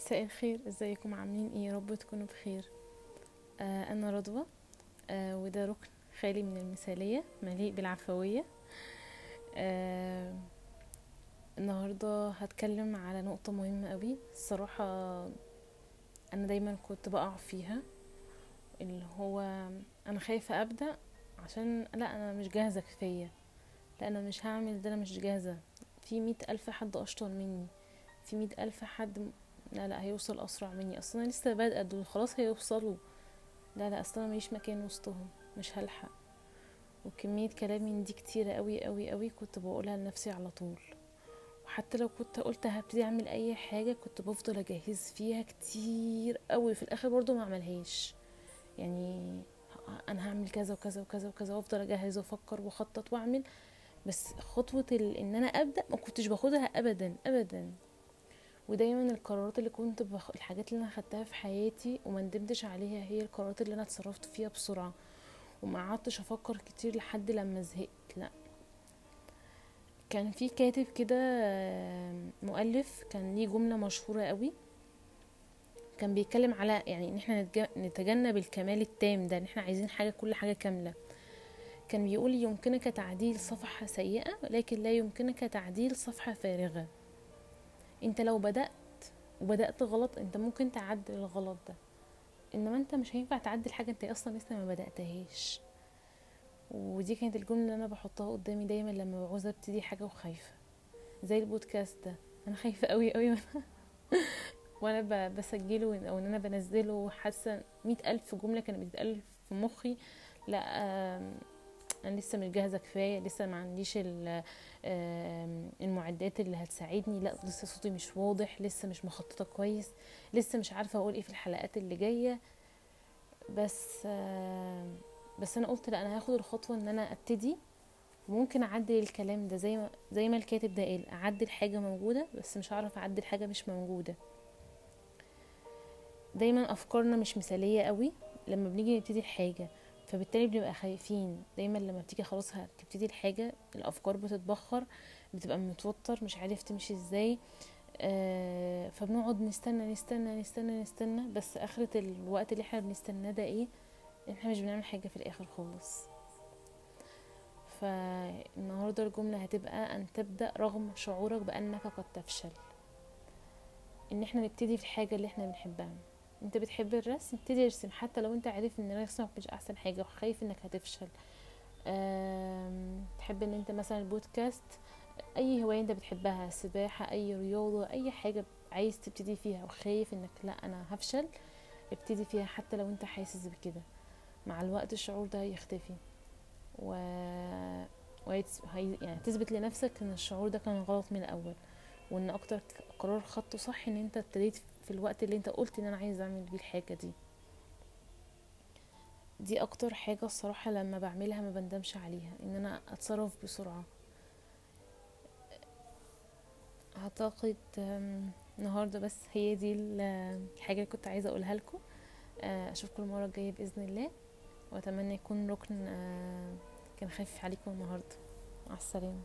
مساء الخير إزيكم؟ عاملين إيه؟ رب تكونوا بخير. آه أنا رضوى آه وده ركن خالي من المثالية مليء بالعفوية. آه النهاردة هتكلم على نقطة مهمة قوي. الصراحة أنا دايما كنت بقع فيها اللي هو أنا خايفة أبدأ عشان لأ أنا مش جاهزة كفاية. لأ أنا مش هعمل ده أنا مش جاهزة. في مئة ألف حد أشطر مني. في مئة ألف حد لا لا هيوصل أسرع مني. أصلا أنا لسه بادئة دول خلاص هيوصلوا. لا لا أصلا ماليش مكان وسطهم مش هلحق. وكمية كلام من دي كتيرة قوي قوي قوي كنت بقولها لنفسي على طول. وحتى لو كنت قلت هبتدي أعمل أي حاجة كنت بفضل أجهز فيها كتير قوي في الآخر برضو ما أعملهاش. يعني أنا هعمل كذا وكذا وكذا وكذا وأفضل أجهز وأفكر وأخطط وأعمل. بس خطوة إن أنا أبدأ ما كنتش باخدها ابدا ابدا. ودايما القرارات اللي كنت بخ... الحاجات اللي أنا خدتها في حياتي وما ندمتش عليها هي القرارات اللي أنا اتصرفت فيها بسرعة وما قعدتش أفكر كتير لحد لما زهقت لأ. كان في كاتب كده مؤلف كان ليه جملة مشهورة قوي. كان بيتكلم على يعني إن إحنا نتج- نتجنب الكمال التام ده إن إحنا عايزين حاجة كل حاجة كاملة. كان بيقول يمكنك تعديل صفحة سيئة لكن لا يمكنك تعديل صفحة فارغة. انت لو بدأت وبدأت غلط انت ممكن تعدل الغلط ده. انما انت مش هينفع تعدل حاجة انت أصلا لسه ما بدأتهاش. ودي كانت الجملة اللي أنا بحطها قدامي دايما لما بعوز ابتدي حاجة وخايفة. زي البودكاست ده. أنا خايفة قوي قوي. وأنا وأنا بسجله أو إن أنا بنزله حاسة مئة ألف جملة كانت بتتقال في مخي. لا أنا لسه مش جاهزة كفاية لسه ما عنديش المعدات اللي هتساعدني. لا لسه صوتي مش واضح لسه مش مخططة كويس لسه مش عارفة أقول إيه في الحلقات اللي جاية. بس بس أنا قلت لا أنا هاخد الخطوة إن أنا أبتدي. وممكن أعدل الكلام ده زي ما زي ما الكاتب ده قال أعدل حاجة موجودة بس مش هعرف أعدل حاجة مش موجودة. دايما أفكارنا مش مثالية قوي. لما بنيجي نبتدي الحاجة فبالتالي بنبقى خايفين. دايما لما بتيجي خلاص هتبتدي الحاجة الأفكار بتتبخر بتبقى متوتر مش عارف تمشي إزاي. آه فبنقعد نستنى نستنى نستنى نستنى. بس آخرة الوقت اللي إحنا بنستناه ده إيه؟ إحنا مش بنعمل حاجة في الآخر خالص. فالنهاردة الجملة هتبقى أن تبدأ رغم شعورك بأنك قد تفشل. إن إحنا نبتدي في الحاجة اللي إحنا بنحبها. انت بتحب الرسم ابتدي ارسم. حتى لو انت عارف ان رسمك مش احسن حاجة وخايف انك هتفشل. تحب ان انت مثلا البودكاست اي هواية انت بتحبها سباحة اي رياضة اي حاجة عايز تبتدي فيها وخايف انك لا أنا هفشل ابتدي فيها حتى لو انت حاسس بكده. مع الوقت الشعور ده هيختفي. و وهيتس- هي... يعني تثبت لنفسك إن الشعور ده كان غلط من الأول. وإن أكتر قرار خدته صح إن أنت ابتديت في الوقت اللي انت قلت ان أنا عايز اعمل بيه الحاجة دي. دي أكتر حاجة الصراحة لما بعملها ما بندمش عليها ان أنا اتصرف بسرعة. اعتقد أم، النهاردة بس هي دي ال- الحاجة اللي كنت عايزة اقولها لكم. أه، اشوفكم المرة الجاية بإذن الله واتمنى يكون ركن أه، كان خفيف عليكم النهاردة. مع السلامة.